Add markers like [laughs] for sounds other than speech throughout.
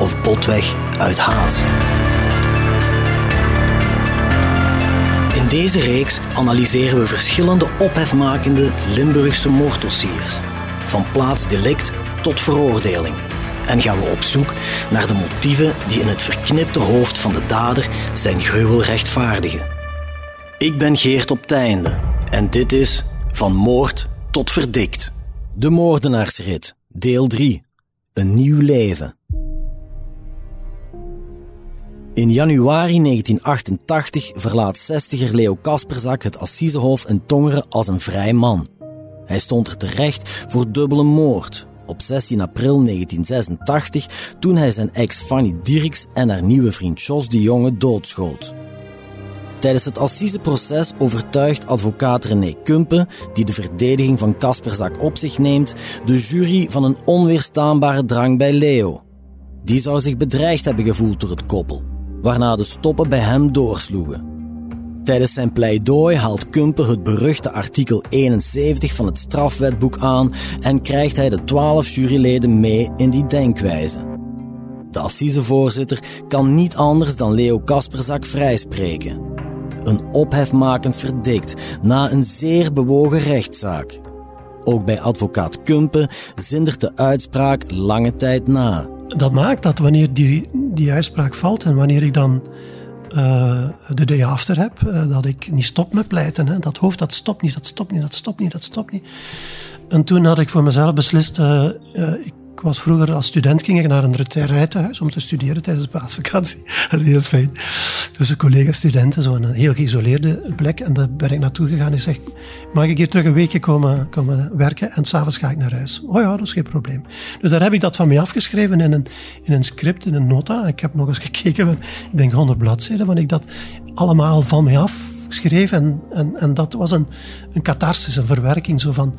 of botweg uit haat. In deze reeks analyseren we verschillende ophefmakende Limburgse moorddossiers, van plaatsdelict tot veroordeling. En gaan we op zoek naar de motieven die in het verknipte hoofd van de dader zijn gruwel rechtvaardigen. Ik ben Geert op Teinde en dit is Van Moord tot Verdikt. De Moordenaarsrit, deel 3. Een nieuw leven. In januari 1988 verlaat 60er Leo Kasperzak het Assisehof in Tongeren als een vrij man. Hij stond er terecht voor dubbele moord op 16 april 1986 toen hij zijn ex Fanny Dirks en haar nieuwe vriend Jos de Jonge doodschoot. Tijdens het assiseproces overtuigt advocaat René Kumpen, die de verdediging van Kasperzak op zich neemt, de jury van een onweerstaanbare drang bij Leo. Die zou zich bedreigd hebben gevoeld door het koppel, waarna de stoppen bij hem doorsloegen. Tijdens zijn pleidooi haalt Kumpen het beruchte artikel 71 van het strafwetboek aan en krijgt hij de twaalf juryleden mee in die denkwijze. De assisevoorzitter kan niet anders dan Leo Kasperzak vrijspreken. Een ophefmakend verdikt na een zeer bewogen rechtszaak. Ook bij advocaat Kumpen zindert de uitspraak lange tijd na. Dat maakt dat wanneer die, die uitspraak valt en wanneer ik dan uh, de day after heb, uh, dat ik niet stop met pleiten. Hè. Dat hoofd, dat stopt niet, dat stopt niet, dat stopt niet, dat stopt niet. En toen had ik voor mezelf beslist, uh, ik was vroeger als student ging ik naar een retraitehuis om te studeren tijdens de paasvakantie. [laughs] Dat is heel fijn. Dus collega-studenten, zo een heel geïsoleerde plek. En daar ben ik naartoe gegaan en zeg, mag ik hier terug een weekje komen, komen werken en s'avonds ga ik naar huis. Oh ja, dat is geen probleem. Dus daar heb ik dat van mij afgeschreven in een, in een script, in een nota. Ik heb nog eens [laughs] gekeken, ik denk 100 bladzijden, want ik dat allemaal van mij af. En, en, en dat was een, een catharsis, een verwerking. Zo van,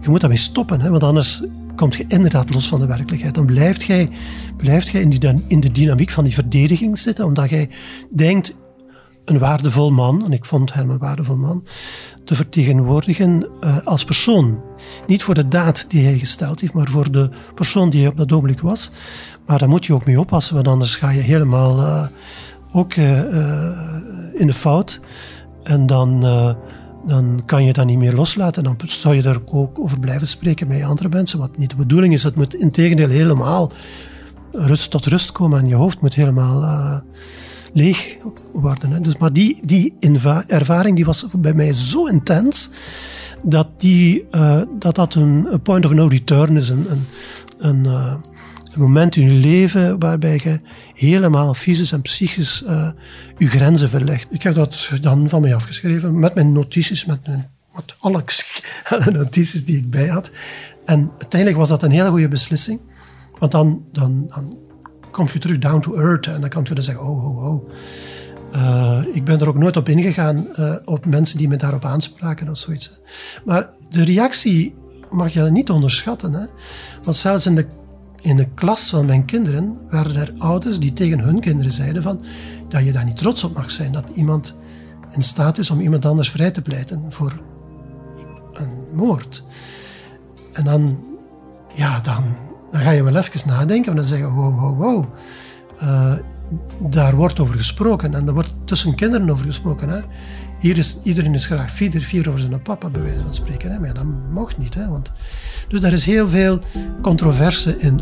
je moet daarmee stoppen, hè, want anders komt je inderdaad los van de werkelijkheid. Dan blijft jij, blijft jij in, die, in de dynamiek van die verdediging zitten, omdat jij denkt een waardevol man, en ik vond hem een waardevol man, te vertegenwoordigen uh, als persoon. Niet voor de daad die hij gesteld heeft, maar voor de persoon die hij op dat ogenblik was. Maar daar moet je ook mee oppassen, want anders ga je helemaal uh, ook uh, in de fout. En dan dan kan je dat niet meer loslaten. Dan zou je er ook over blijven spreken met andere mensen. Wat niet de bedoeling is. Het moet integendeel helemaal rust tot rust komen. En je hoofd moet helemaal uh, leeg worden. Hè. Dus, maar die, die ervaring die was bij mij zo intens. Dat die, uh, dat, dat een, point of no return is. Een, een, een, uh, een moment in je leven waarbij je helemaal fysisch en psychisch uh, je grenzen verlegt. Ik heb dat dan van mij afgeschreven met mijn notities, met, mijn, met alle, [laughs] notities die ik bij had. En uiteindelijk was dat een hele goede beslissing. Want dan, dan, dan kom je terug down to earth en dan kan je dan zeggen, oh, oh, oh. Uh, ik ben er ook nooit op ingegaan, uh, op mensen die me daarop aanspraken of zoiets. Maar de reactie mag je niet onderschatten. Hè? Want zelfs in de in de klas van mijn kinderen waren er ouders die tegen hun kinderen zeiden van, dat je daar niet trots op mag zijn. Dat iemand in staat is om iemand anders vrij te pleiten voor een moord. En dan, ja, dan, dan ga je wel even nadenken en dan zeggen, wow, wow, wow. Uh, daar wordt over gesproken en er wordt tussen kinderen over gesproken. Hè. Hier is, iedereen is graag vier, vier over zijn papa, bij wijze van spreken. Hè. Maar dat mocht niet. Hè, want, dus daar is heel veel controverse in.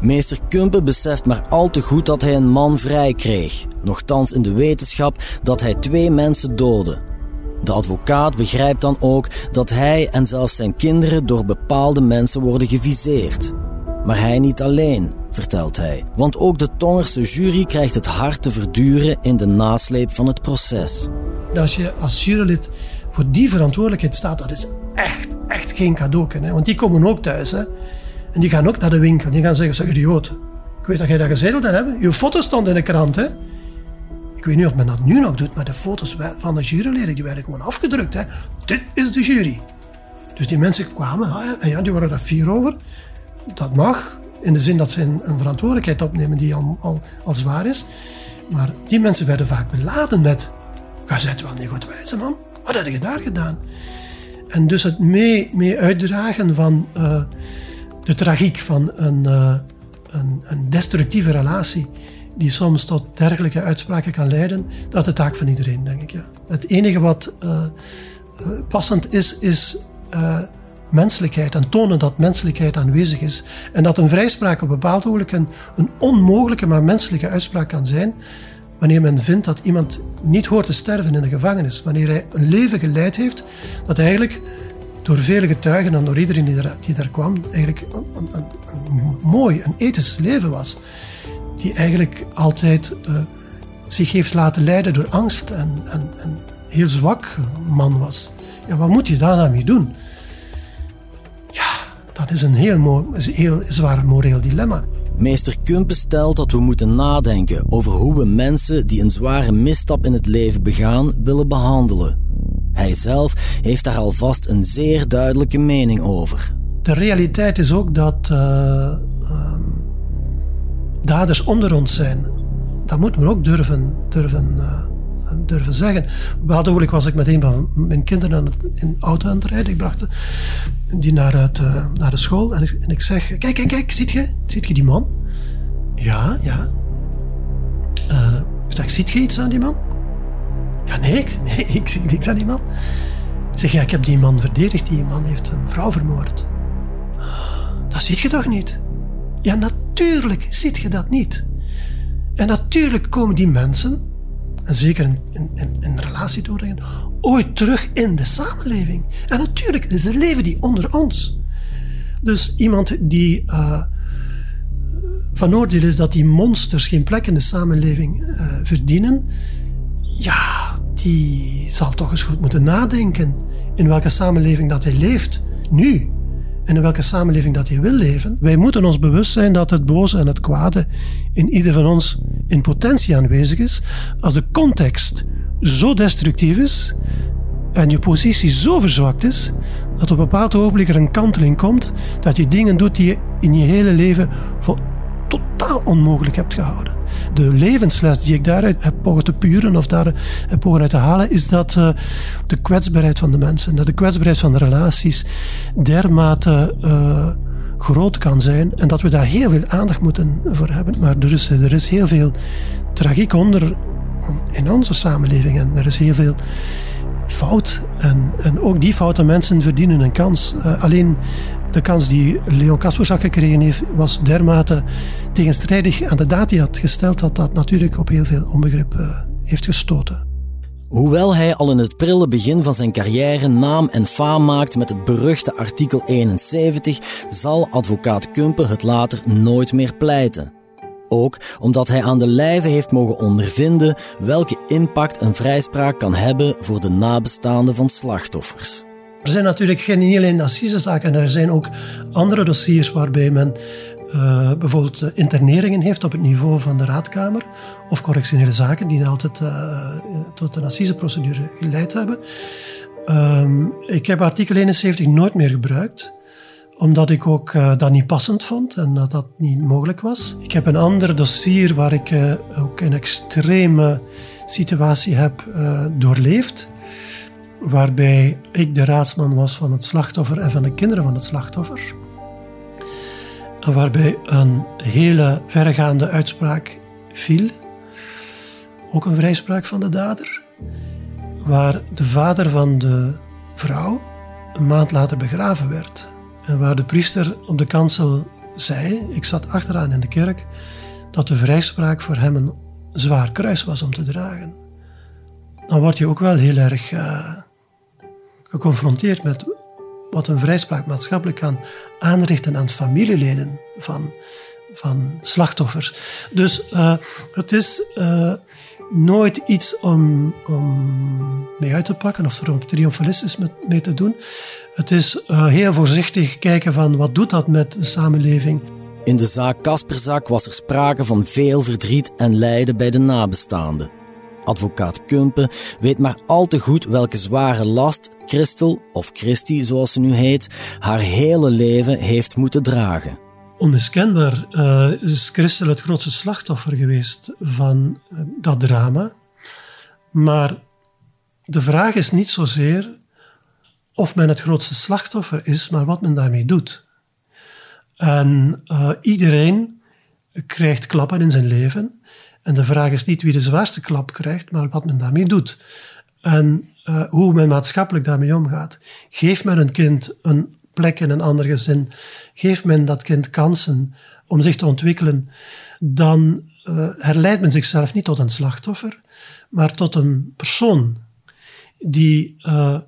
Meester Kumpen beseft maar al te goed dat hij een man vrij kreeg, nochtans in de wetenschap dat hij twee mensen doodde. De advocaat begrijpt dan ook dat hij en zelfs zijn kinderen door bepaalde mensen worden geviseerd. Maar hij niet alleen, vertelt hij, want ook de Tongerse jury krijgt het hard te verduren in de nasleep van het proces. Als je als jurylid voor die verantwoordelijkheid staat, dat is echt, echt geen cadeau. Hè? Want die komen ook thuis. Hè? En die gaan ook naar de winkel. Die gaan zeggen, zeg idioot. Ik weet dat jij dat gezegd hebt. Je foto stond in de krant. Hè? Ik weet niet of men dat nu nog doet, maar de foto's van de juryleden die werden gewoon afgedrukt. Hè? Dit is de jury. Dus die mensen kwamen ah en ja, die waren daar fier over. Dat mag, in de zin dat ze een, een verantwoordelijkheid opnemen die al, al, zwaar is. Maar die mensen werden vaak beladen met... Ga zet wel niet goed wijzen, man. Wat heb je daar gedaan? En dus het mee, mee uitdragen van uh, de tragiek van een, uh, een, een, destructieve relatie, die soms tot dergelijke uitspraken kan leiden, dat is de taak van iedereen, denk ik. Ja. Het enige wat uh, passend is, is menselijkheid en tonen dat menselijkheid aanwezig is. En dat een vrijspraak op bepaald ogenblik een, een onmogelijke, maar menselijke uitspraak kan zijn. Wanneer men vindt dat iemand niet hoort te sterven in de gevangenis. Wanneer hij een leven geleid heeft dat eigenlijk door vele getuigen en door iedereen die daar, die daar kwam, eigenlijk een, een, mooi, een ethisch leven was. Die eigenlijk altijd uh, zich heeft laten leiden door angst en, en, en heel zwak man was. Ja, wat moet je daar nou mee doen? Dat is een heel, heel zwaar moreel dilemma. Meester Kumpen stelt dat we moeten nadenken over hoe we mensen die een zware misstap in het leven begaan willen behandelen. Hij zelf heeft daar alvast een zeer duidelijke mening over. De realiteit is ook dat uh, daders onder ons zijn. Dat moet men ook durven, durven uh, durven zeggen. Op was ik met een van mijn kinderen in auto aan het rijden. Ik bracht die naar, het, uh, naar de school en ik, en ik zeg: Kijk, kijk, kijk, ziet je, ziet je die man? Ja, ja. Uh, ik zeg: Ziet je iets aan die man? Ja, nee, nee, [laughs] ik zie niks aan die man. Ik zeg: Ja, ik heb die man verdedigd. Die man heeft een vrouw vermoord. Dat ziet je toch niet? Ja, natuurlijk ziet je dat niet. En natuurlijk komen die mensen en zeker in, in, in, relatie doorgaan, ooit terug in de samenleving. En natuurlijk, ze leven die onder ons. Dus iemand die uh, van oordeel is dat die monsters geen plek in de samenleving uh, verdienen, ja, die zal toch eens goed moeten nadenken in welke samenleving dat hij leeft, nu en in welke samenleving dat hij wil leven. Wij moeten ons bewust zijn dat het boze en het kwade in ieder van ons in potentie aanwezig is. Als de context zo destructief is en je positie zo verzwakt is, dat op een bepaald ogenblik er een kanteling komt, dat je dingen doet die je in je hele leven voor totaal onmogelijk hebt gehouden. De levensles die ik daaruit heb mogen te puren of daar heb mogen uit te halen, is dat uh, de kwetsbaarheid van de mensen, dat de kwetsbaarheid van de relaties dermate uh, groot kan zijn en dat we daar heel veel aandacht moeten voor hebben. Maar er is, er is heel veel tragiek onder in onze samenleving en er is heel veel fout. En, en ook die foute mensen verdienen een kans. Uh, alleen de kans die Leon Kasperzak gekregen heeft, was dermate tegenstrijdig aan de daad die had gesteld, dat dat natuurlijk op heel veel onbegrip uh, heeft gestoten. Hoewel hij al in het prille begin van zijn carrière naam en faam maakt met het beruchte artikel 71, zal advocaat Kumpen het later nooit meer pleiten. Ook omdat hij aan de lijve heeft mogen ondervinden welke impact een vrijspraak kan hebben voor de nabestaanden van slachtoffers. Er zijn natuurlijk geen niet alleen assisezaken, er zijn ook andere dossiers waarbij men uh, bijvoorbeeld interneringen heeft op het niveau van de raadkamer of correctionele zaken die altijd uh, tot een assiseprocedure geleid hebben. Uh, ik heb artikel 71 nooit meer gebruikt omdat ik ook uh, dat niet passend vond en dat dat niet mogelijk was. Ik heb een ander dossier waar ik uh, ook een extreme situatie heb uh, doorleefd, waarbij ik de raadsman was van het slachtoffer en van de kinderen van het slachtoffer. En waarbij een hele verregaande uitspraak viel, ook een vrijspraak van de dader, waar de vader van de vrouw een maand later begraven werd. Waar de priester op de kansel zei, ik zat achteraan in de kerk, dat de vrijspraak voor hem een zwaar kruis was om te dragen. Dan word je ook wel heel erg uh, geconfronteerd met wat een vrijspraak maatschappelijk kan aanrichten aan familieleden van, van slachtoffers. Dus uh, het is uh, nooit iets om, om mee uit te pakken of er triomfalistisch mee te doen. Het is uh, heel voorzichtig kijken van wat doet dat met de samenleving. In de zaak Kasperzak was er sprake van veel verdriet en lijden bij de nabestaanden. Advocaat Kumpen weet maar al te goed welke zware last Christel, of Christy zoals ze nu heet, haar hele leven heeft moeten dragen. Onmiskenbaar uh, is Christel het grootste slachtoffer geweest van uh, dat drama. Maar de vraag is niet zozeer of men het grootste slachtoffer is, maar wat men daarmee doet. En uh, iedereen krijgt klappen in zijn leven. En de vraag is niet wie de zwaarste klap krijgt, maar wat men daarmee doet. En hoe men maatschappelijk daarmee omgaat. Geeft men een kind een plek in een ander gezin, geeft men dat kind kansen om zich te ontwikkelen, dan uh, herleidt men zichzelf niet tot een slachtoffer, maar tot een persoon die uh,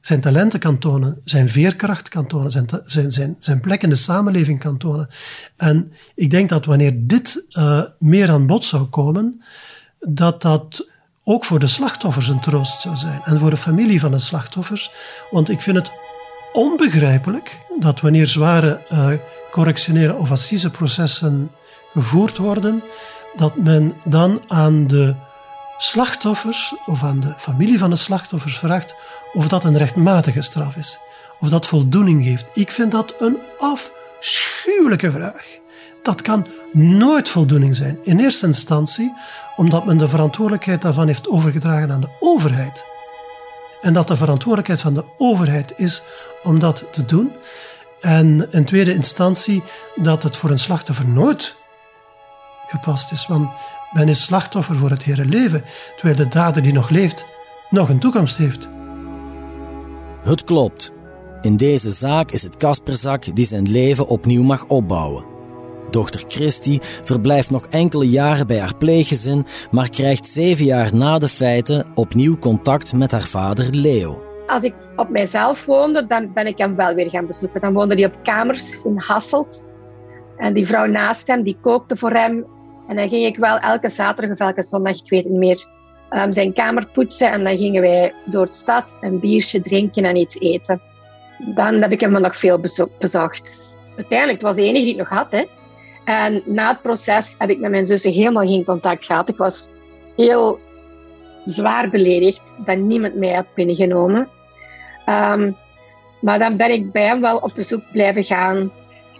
zijn talenten kan tonen, zijn veerkracht kan tonen, zijn, zijn, zijn, plek in de samenleving kan tonen. En ik denk dat wanneer dit uh, meer aan bod zou komen, dat dat ook voor de slachtoffers een troost zou zijn en voor de familie van de slachtoffers. Want ik vind het onbegrijpelijk dat wanneer zware uh, correctionele of assiseprocessen gevoerd worden, dat men dan aan de slachtoffers of aan de familie van de slachtoffers vraagt of dat een rechtmatige straf is, of dat voldoening geeft. Ik vind dat een afschuwelijke vraag. Dat kan nooit voldoening zijn. In eerste instantie omdat men de verantwoordelijkheid daarvan heeft overgedragen aan de overheid. En dat de verantwoordelijkheid van de overheid is om dat te doen. En in tweede instantie dat het voor een slachtoffer nooit gepast is. Want men is slachtoffer voor het hele leven, terwijl de dader die nog leeft nog een toekomst heeft. Het klopt. In deze zaak is het Kasperzak die zijn leven opnieuw mag opbouwen. Dochter Christy verblijft nog enkele jaren bij haar pleeggezin, maar krijgt zeven jaar na de feiten opnieuw contact met haar vader Leo. Als ik op mijzelf woonde, dan ben ik hem wel weer gaan bezoeken. Dan woonde hij op kamers in Hasselt. En die vrouw naast hem, die kookte voor hem. En dan ging ik wel elke zaterdag of elke zondag, ik weet niet meer, um, zijn kamer poetsen. En dan gingen wij door de stad een biertje drinken en iets eten. Dan heb ik hem nog veel bezocht. Uiteindelijk, het was de enige die ik nog had. Hè. En na het proces heb ik met mijn zussen helemaal geen contact gehad. Ik was heel zwaar beledigd dat niemand mij had binnengenomen. Um, maar dan ben ik bij hem wel op bezoek blijven gaan.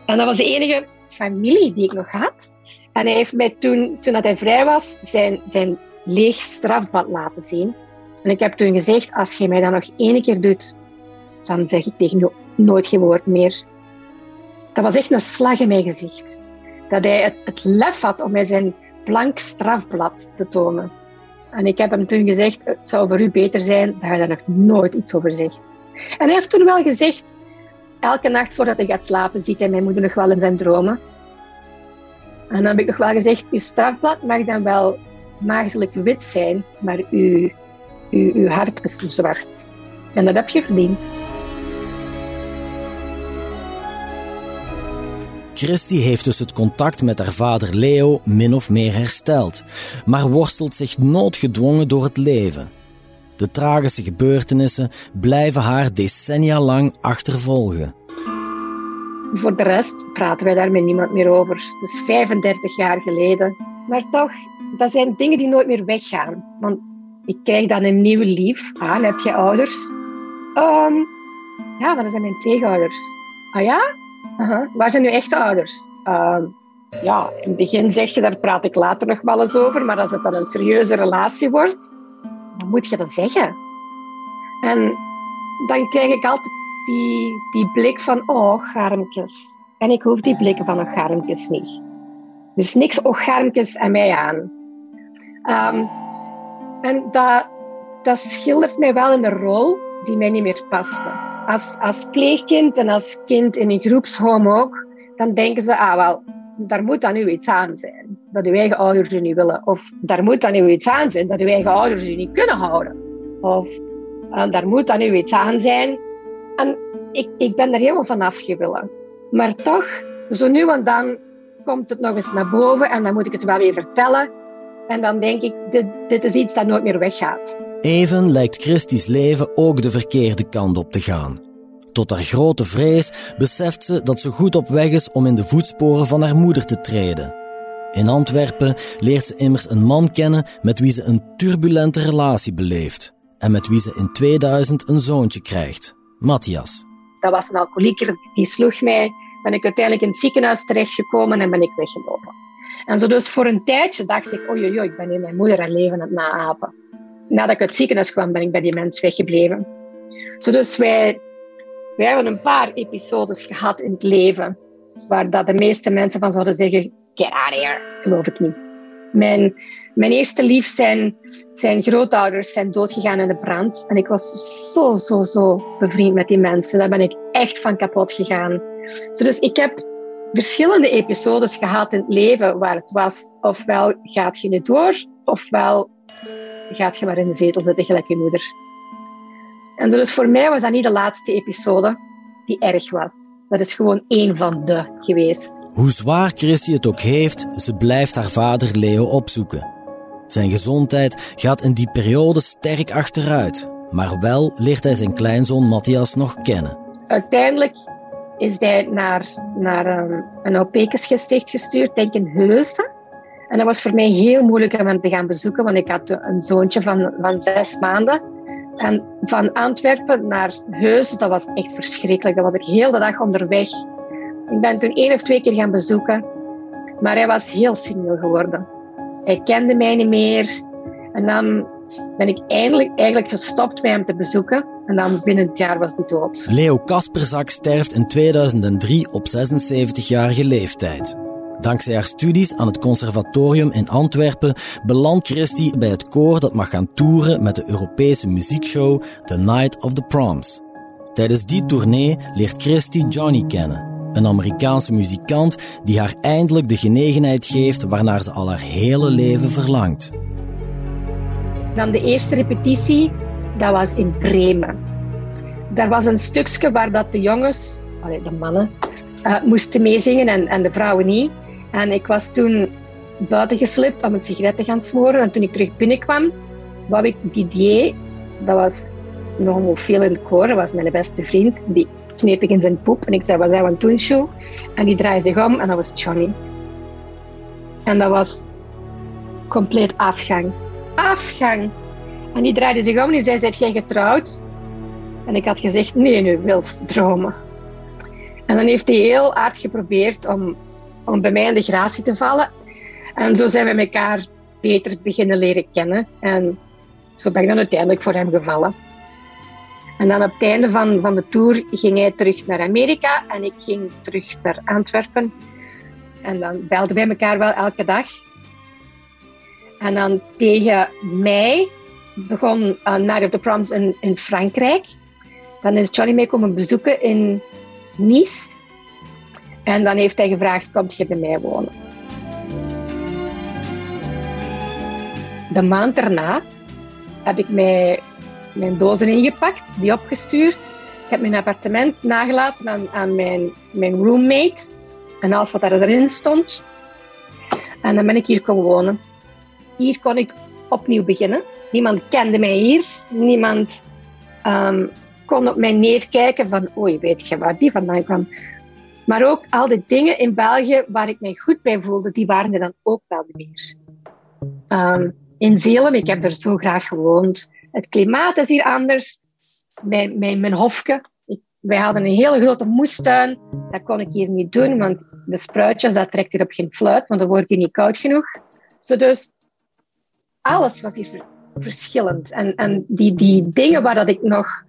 En dat was de enige familie die ik nog had. En hij heeft mij toen, toen hij vrij was, zijn, zijn leeg strafbad laten zien. En ik heb toen gezegd, als je mij dat nog één keer doet, dan zeg ik tegen je nooit geen woord meer. Dat was echt een slag in mijn gezicht. Dat hij het lef had om mij zijn blank strafblad te tonen. En ik heb hem toen gezegd, het zou voor u beter zijn dat je daar nog nooit iets over zegt. En hij heeft toen wel gezegd, elke nacht voordat hij gaat slapen, ziet hij mijn moeder nog wel in zijn dromen. En dan heb ik nog wel gezegd, uw strafblad mag dan wel maagdelijk wit zijn, maar uw, uw, uw hart is zwart. En dat heb je verdiend. Christy heeft dus het contact met haar vader Leo min of meer hersteld, maar worstelt zich noodgedwongen door het leven. De tragische gebeurtenissen blijven haar decennia lang achtervolgen. Voor de rest praten wij daar met niemand meer over. Het is 35 jaar geleden. Maar toch, dat zijn dingen die nooit meer weggaan. Want ik krijg dan een nieuw lief aan. Heb je ouders? Um, ja, maar dat zijn mijn pleegouders. Ah ja? Uh Waar zijn uw echte ouders? Uh, ja, in het begin zeg je, daar praat ik later nog wel eens over, maar als het dan een serieuze relatie wordt, dan moet je dat zeggen. En dan krijg ik altijd die, die blik van, oh, garmkes. En ik hoef die blikken van, oh, garmkes niet. Er is niks garmkes aan mij aan. Um, en dat, dat schildert mij wel in een rol die mij niet meer paste als, als pleegkind en als kind in een groepshome ook, dan denken ze, ah wel, daar moet dan nu iets aan zijn. Dat uw eigen ouders u niet willen. Of daar moet dan nu iets aan zijn dat uw eigen ouders u niet kunnen houden. Of uh, daar moet dan nu iets aan zijn. En ik, ik ben er helemaal van afgewillen. Maar toch, zo nu en dan komt het nog eens naar boven en dan moet ik het wel weer vertellen. En dan denk ik, dit, dit is iets dat nooit meer weggaat. Even lijkt Christie's leven ook de verkeerde kant op te gaan. Tot haar grote vrees beseft ze dat ze goed op weg is om in de voetsporen van haar moeder te treden. In Antwerpen leert ze immers een man kennen met wie ze een turbulente relatie beleeft en met wie ze in 2000 een zoontje krijgt, Matthias. Dat was een alcoholieker, die sloeg mij. Ben ik uiteindelijk in het ziekenhuis terechtgekomen en ben ik weggelopen. En zo dus voor een tijdje dacht ik, oei, oei, ik ben hier mijn moeder aan leven aan het naapen. Nadat ik uit het ziekenhuis kwam, ben ik bij die mens weggebleven. Zo dus wij, wij hebben een paar episodes gehad in het leven waar dat de meeste mensen van zouden zeggen, get out here, geloof ik niet. Mijn, mijn eerste lief, zijn, zijn grootouders zijn doodgegaan in de brand. En ik was zo, zo, zo bevriend met die mensen. Daar ben ik echt van kapot gegaan. Dus ik heb verschillende episodes gehad in het leven waar het was, ofwel gaat je nu door, ofwel gaat je maar in de zetel zitten, gelijk je moeder. En dus voor mij was dat niet de laatste episode die erg was. Dat is gewoon één van de geweest. Hoe zwaar Christy het ook heeft, ze blijft haar vader Leo opzoeken. Zijn gezondheid gaat in die periode sterk achteruit, maar wel leert hij zijn kleinzoon Matthias nog kennen. Uiteindelijk is hij naar, naar um, een OP-gesticht gestuurd, denk in Heusden. En dat was voor mij heel moeilijk om hem te gaan bezoeken, want ik had een zoontje van, van zes maanden. En van Antwerpen naar Heusden, dat was echt verschrikkelijk. Dat was ik heel de dag onderweg. Ik ben toen één of twee keer gaan bezoeken, maar hij was heel seniel geworden. Hij kende mij niet meer. En dan ben ik eindelijk eigenlijk gestopt bij hem te bezoeken. En dan binnen het jaar was hij dood. Leo Kasperzak sterft in 2003 op 76-jarige leeftijd. Dankzij haar studies aan het conservatorium in Antwerpen belandt Christy bij het koor dat mag gaan toeren met de Europese muziekshow The Night of the Proms. Tijdens die tournee leert Christy Johnny kennen, een Amerikaanse muzikant die haar eindelijk de genegenheid geeft waarnaar ze al haar hele leven verlangt. Dan de eerste repetitie, dat was in Bremen. Daar was een stukje waar dat de jongens, de mannen, uh, moesten meezingen en, en de vrouwen niet. En ik was toen buiten geslipt om een sigaret te gaan smoren. En toen ik terug binnenkwam, wou ik Didier, dat was nog veel in het koor, was mijn beste vriend, die kneep ik in zijn poep. En ik zei, wat zijn we aan het doen, En die draaide zich om en dat was Johnny. En dat was compleet afgang. Afgang! En die draaide zich om en zei, zijt jij getrouwd? En ik had gezegd, nee, nu wil dromen. En dan heeft hij heel hard geprobeerd om om bij mij in de gratie te vallen. En zo zijn we elkaar beter beginnen leren kennen. En zo ben ik dan uiteindelijk voor hem gevallen. En dan op het einde van, van de tour ging hij terug naar Amerika en ik ging terug naar Antwerpen. En dan belden wij elkaar wel elke dag. En dan tegen mei begon uh, Night of Proms in, in Frankrijk. Dan is Johnny mij komen bezoeken in Nice. En dan heeft hij gevraagd, kom je bij mij wonen? De maand daarna heb ik mij, mijn dozen ingepakt, die opgestuurd. Ik heb mijn appartement nagelaten aan, aan mijn, mijn roommate en alles wat erin stond. En dan ben ik hier komen wonen. Hier kon ik opnieuw beginnen. Niemand kende mij hier. Niemand um, kon op mij neerkijken van, oei, weet je waar die vandaan kwam? Maar ook al die dingen in België waar ik mij goed bij voelde, die waren er dan ook wel meer. Um, in Zelem, ik heb er zo graag gewoond. Het klimaat is hier anders. Mijn, mijn, hofje. Wij hadden een hele grote moestuin. Dat kon ik hier niet doen, want de spruitjes, dat trekt hier op geen fluit, want dan wordt hier niet koud genoeg. Dus, alles was hier verschillend. En, en die, die dingen waar dat ik nog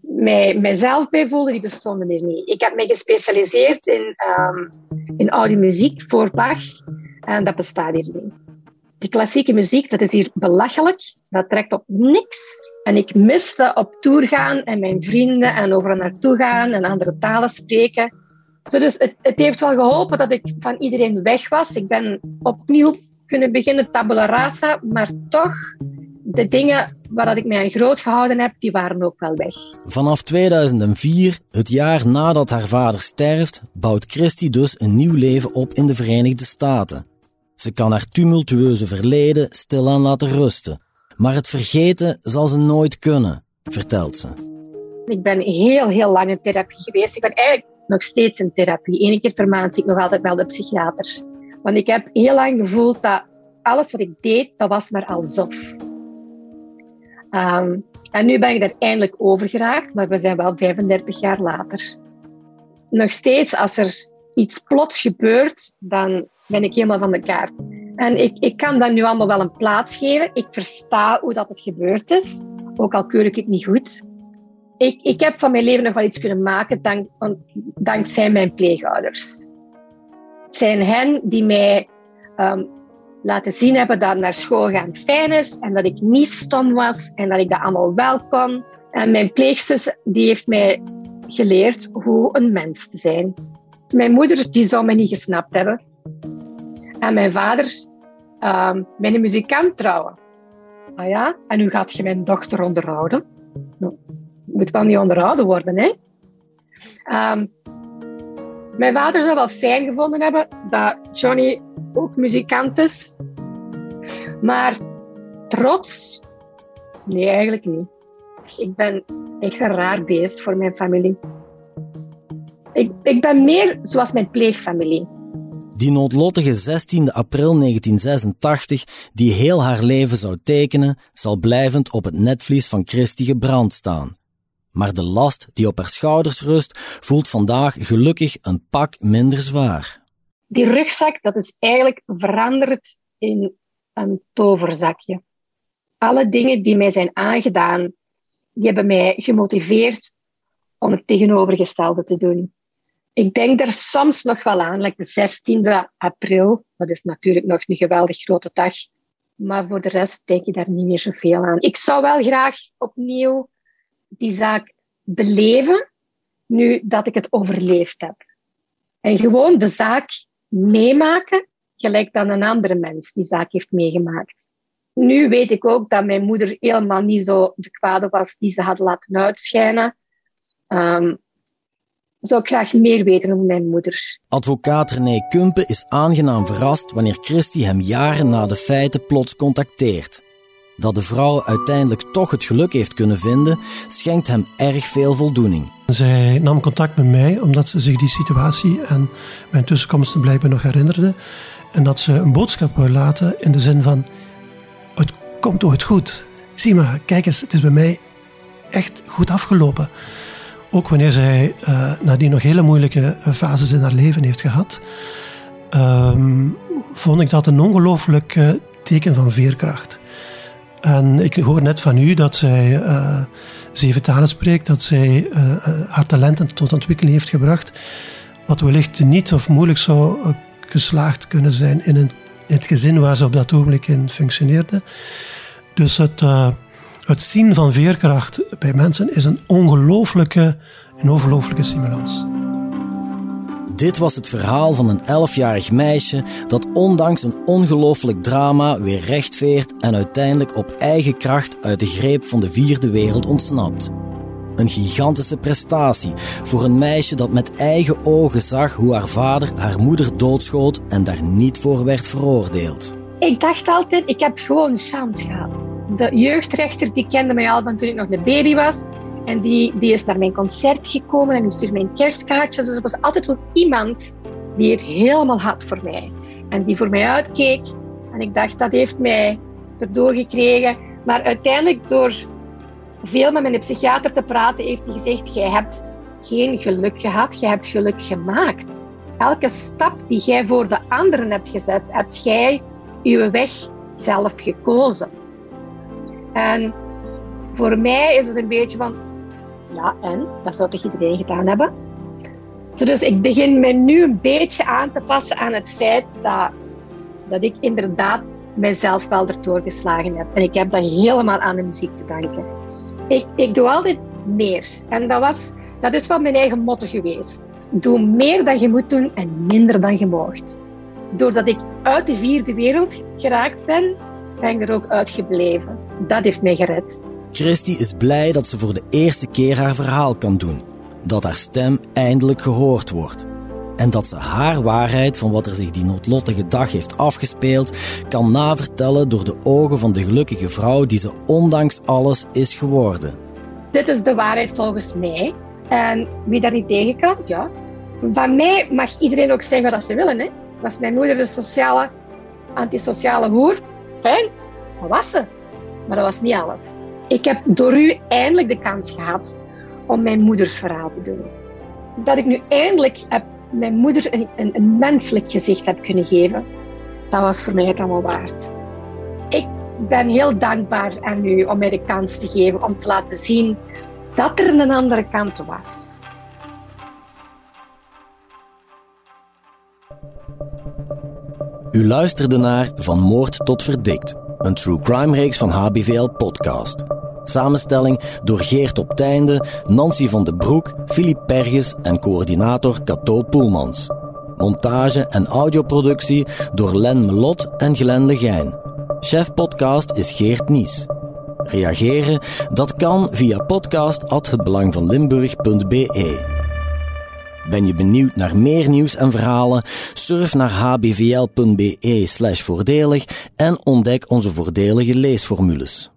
mij, mijzelf bij voelde, die bestonden er niet. Ik heb mij gespecialiseerd in, um, in oude muziek voor Bach en dat bestaat hier niet. Die klassieke muziek, dat is hier belachelijk. Dat trekt op niks. En ik miste op tour gaan en mijn vrienden en overal naartoe gaan en andere talen spreken. dus het, het heeft wel geholpen dat ik van iedereen weg was. Ik ben opnieuw kunnen beginnen, tabula rasa, maar toch de dingen waar ik mij aan groot gehouden heb, die waren ook wel weg. Vanaf 2004, het jaar nadat haar vader sterft, bouwt Christy dus een nieuw leven op in de Verenigde Staten. Ze kan haar tumultueuze verleden stilaan laten rusten. Maar het vergeten zal ze nooit kunnen, vertelt ze. Ik ben heel, heel lang in therapie geweest. Ik ben eigenlijk nog steeds in therapie. Eén keer per maand zie ik nog altijd wel de psychiater. Want ik heb heel lang gevoeld dat alles wat ik deed, dat was maar alsof. Um, en nu ben ik er eindelijk over geraakt, maar we zijn wel 35 jaar later. Nog steeds, als er iets plots gebeurt, dan ben ik helemaal van de kaart. En ik, ik kan dat nu allemaal wel een plaats geven. Ik versta hoe dat het gebeurd is, ook al keur ik het niet goed. Ik, ik heb van mijn leven nog wel iets kunnen maken dank, dankzij mijn pleegouders. Het zijn hen die mij um, laten zien hebben dat naar school gaan fijn is en dat ik niet stom was en dat ik dat allemaal wel kon. En mijn pleegzus die heeft mij geleerd hoe een mens te zijn. Mijn moeder die zou mij niet gesnapt hebben. En mijn vader um, met een muzikant trouwen. Ah ja, en hoe gaat je mijn dochter onderhouden? Nou, moet wel niet onderhouden worden, hè? Um, mijn vader zou wel fijn gevonden hebben dat Johnny ook muzikant is. Maar trots? Nee, eigenlijk niet. Ik ben echt een raar beest voor mijn familie. Ik, ik ben meer zoals mijn pleegfamilie. Die noodlottige 16 april 1986, die heel haar leven zou tekenen, zal blijvend op het netvlies van Christie gebrand staan. Maar de last die op haar schouders rust, voelt vandaag gelukkig een pak minder zwaar. Die rugzak, dat is eigenlijk veranderd in een toverzakje. Alle dingen die mij zijn aangedaan, die hebben mij gemotiveerd om het tegenovergestelde te doen. Ik denk er soms nog wel aan, like de 16e april. Dat is natuurlijk nog een geweldig grote dag. Maar voor de rest denk je daar niet meer zoveel aan. Ik zou wel graag opnieuw die zaak beleven, nu dat ik het overleefd heb. En gewoon de zaak meemaken, gelijk dan een andere mens die zaak heeft meegemaakt. Nu weet ik ook dat mijn moeder helemaal niet zo de kwade was die ze had laten uitschijnen. Um, zou ik graag meer weten over mijn moeder. Advocaat René Kumpen is aangenaam verrast wanneer Christy hem jaren na de feiten plots contacteert. Dat de vrouw uiteindelijk toch het geluk heeft kunnen vinden, schenkt hem erg veel voldoening. Zij nam contact met mij omdat ze zich die situatie en mijn tussenkomsten blijkbaar nog herinnerde. En dat ze een boodschap wou laten in de zin van: Het komt ooit goed. Zie maar, kijk eens, het is bij mij echt goed afgelopen. Ook wanneer zij uh, nadien nog hele moeilijke eh, fases in haar leven heeft gehad, ehm, vond ik dat een ongelooflijk uh, teken van veerkracht. En ik hoor net van u dat zij uh, zeven talen spreekt, dat zij uh, haar talenten tot ontwikkeling heeft gebracht, wat wellicht niet of moeilijk zou geslaagd kunnen zijn in, een, in, het gezin waar ze op dat ogenblik in functioneerde. Dus het, het zien van veerkracht bij mensen is een ongelooflijke, een ongelooflijke stimulans. Dit was het verhaal van een elfjarig meisje dat ondanks een ongelooflijk drama weer rechtveert en uiteindelijk op eigen kracht uit de greep van de vierde wereld ontsnapt. Een gigantische prestatie voor een meisje dat met eigen ogen zag hoe haar vader haar moeder doodschoot en daar niet voor werd veroordeeld. Ik dacht altijd, ik heb gewoon chance gehad. De jeugdrechter die kende mij al van toen ik nog een baby was. En die, die is naar mijn concert gekomen en die stuurde mijn kerstkaartjes. Dus er was altijd wel iemand die het helemaal had voor mij. En die voor mij uitkeek. En ik dacht, dat heeft mij erdoor gekregen. Maar uiteindelijk, door veel met mijn psychiater te praten, heeft hij gezegd: Jij hebt geen geluk gehad, jij hebt geluk gemaakt. Elke stap die jij voor de anderen hebt gezet, hebt jij je weg zelf gekozen. En voor mij is het een beetje van: ja, en? Dat zou toch iedereen gedaan hebben? Dus ik begin me nu een beetje aan te passen aan het feit dat, dat ik inderdaad mijzelf wel erdoor geslagen heb. En ik heb dat helemaal aan de muziek te danken. Ik, ik doe altijd meer. En dat, was, dat is wel mijn eigen motto geweest. Doe meer dan je moet doen en minder dan je moogt. Doordat ik uit de vierde wereld geraakt ben, ben ik er ook uitgebleven. Dat heeft mij gered. Christy is blij dat ze voor de eerste keer haar verhaal kan doen. Dat haar stem eindelijk gehoord wordt. en dat ze haar waarheid van wat er zich die noodlottige dag heeft afgespeeld kan navertellen door de ogen van de gelukkige vrouw die ze ondanks alles is geworden. Dit is de waarheid volgens mij. En wie daar niet tegen kan, ja. Van mij mag iedereen ook zeggen wat ze willen. Hè. Was mijn moeder de sociale, antisociale hoer? Fijn, dat was ze. Maar dat was niet alles. Ik heb door u eindelijk de kans gehad om mijn moeders verhaal te doen. Dat ik nu eindelijk heb mijn moeder een, een, een menselijk gezicht heb kunnen geven, dat was voor mij het allemaal waard. Ik ben heel dankbaar aan u om mij de kans te geven om te laten zien dat er een andere kant was. U luisterde naar Van Moord tot Verdikt, een true crime reeks van HBVL Podcast. Samenstelling door Geert op Teinde, Nancy van den Broek, Filip Perges en coördinator Cato Poelmans. Montage en audioproductie door Len Melot en Glenn Legijn. Chef podcast is Geert Nies. Reageren? Dat kan via podcast@hetbelangvanlimburg.be. Ben je benieuwd naar meer nieuws en verhalen? Surf naar hbvl.be/voordelig en ontdek onze voordelige leesformules.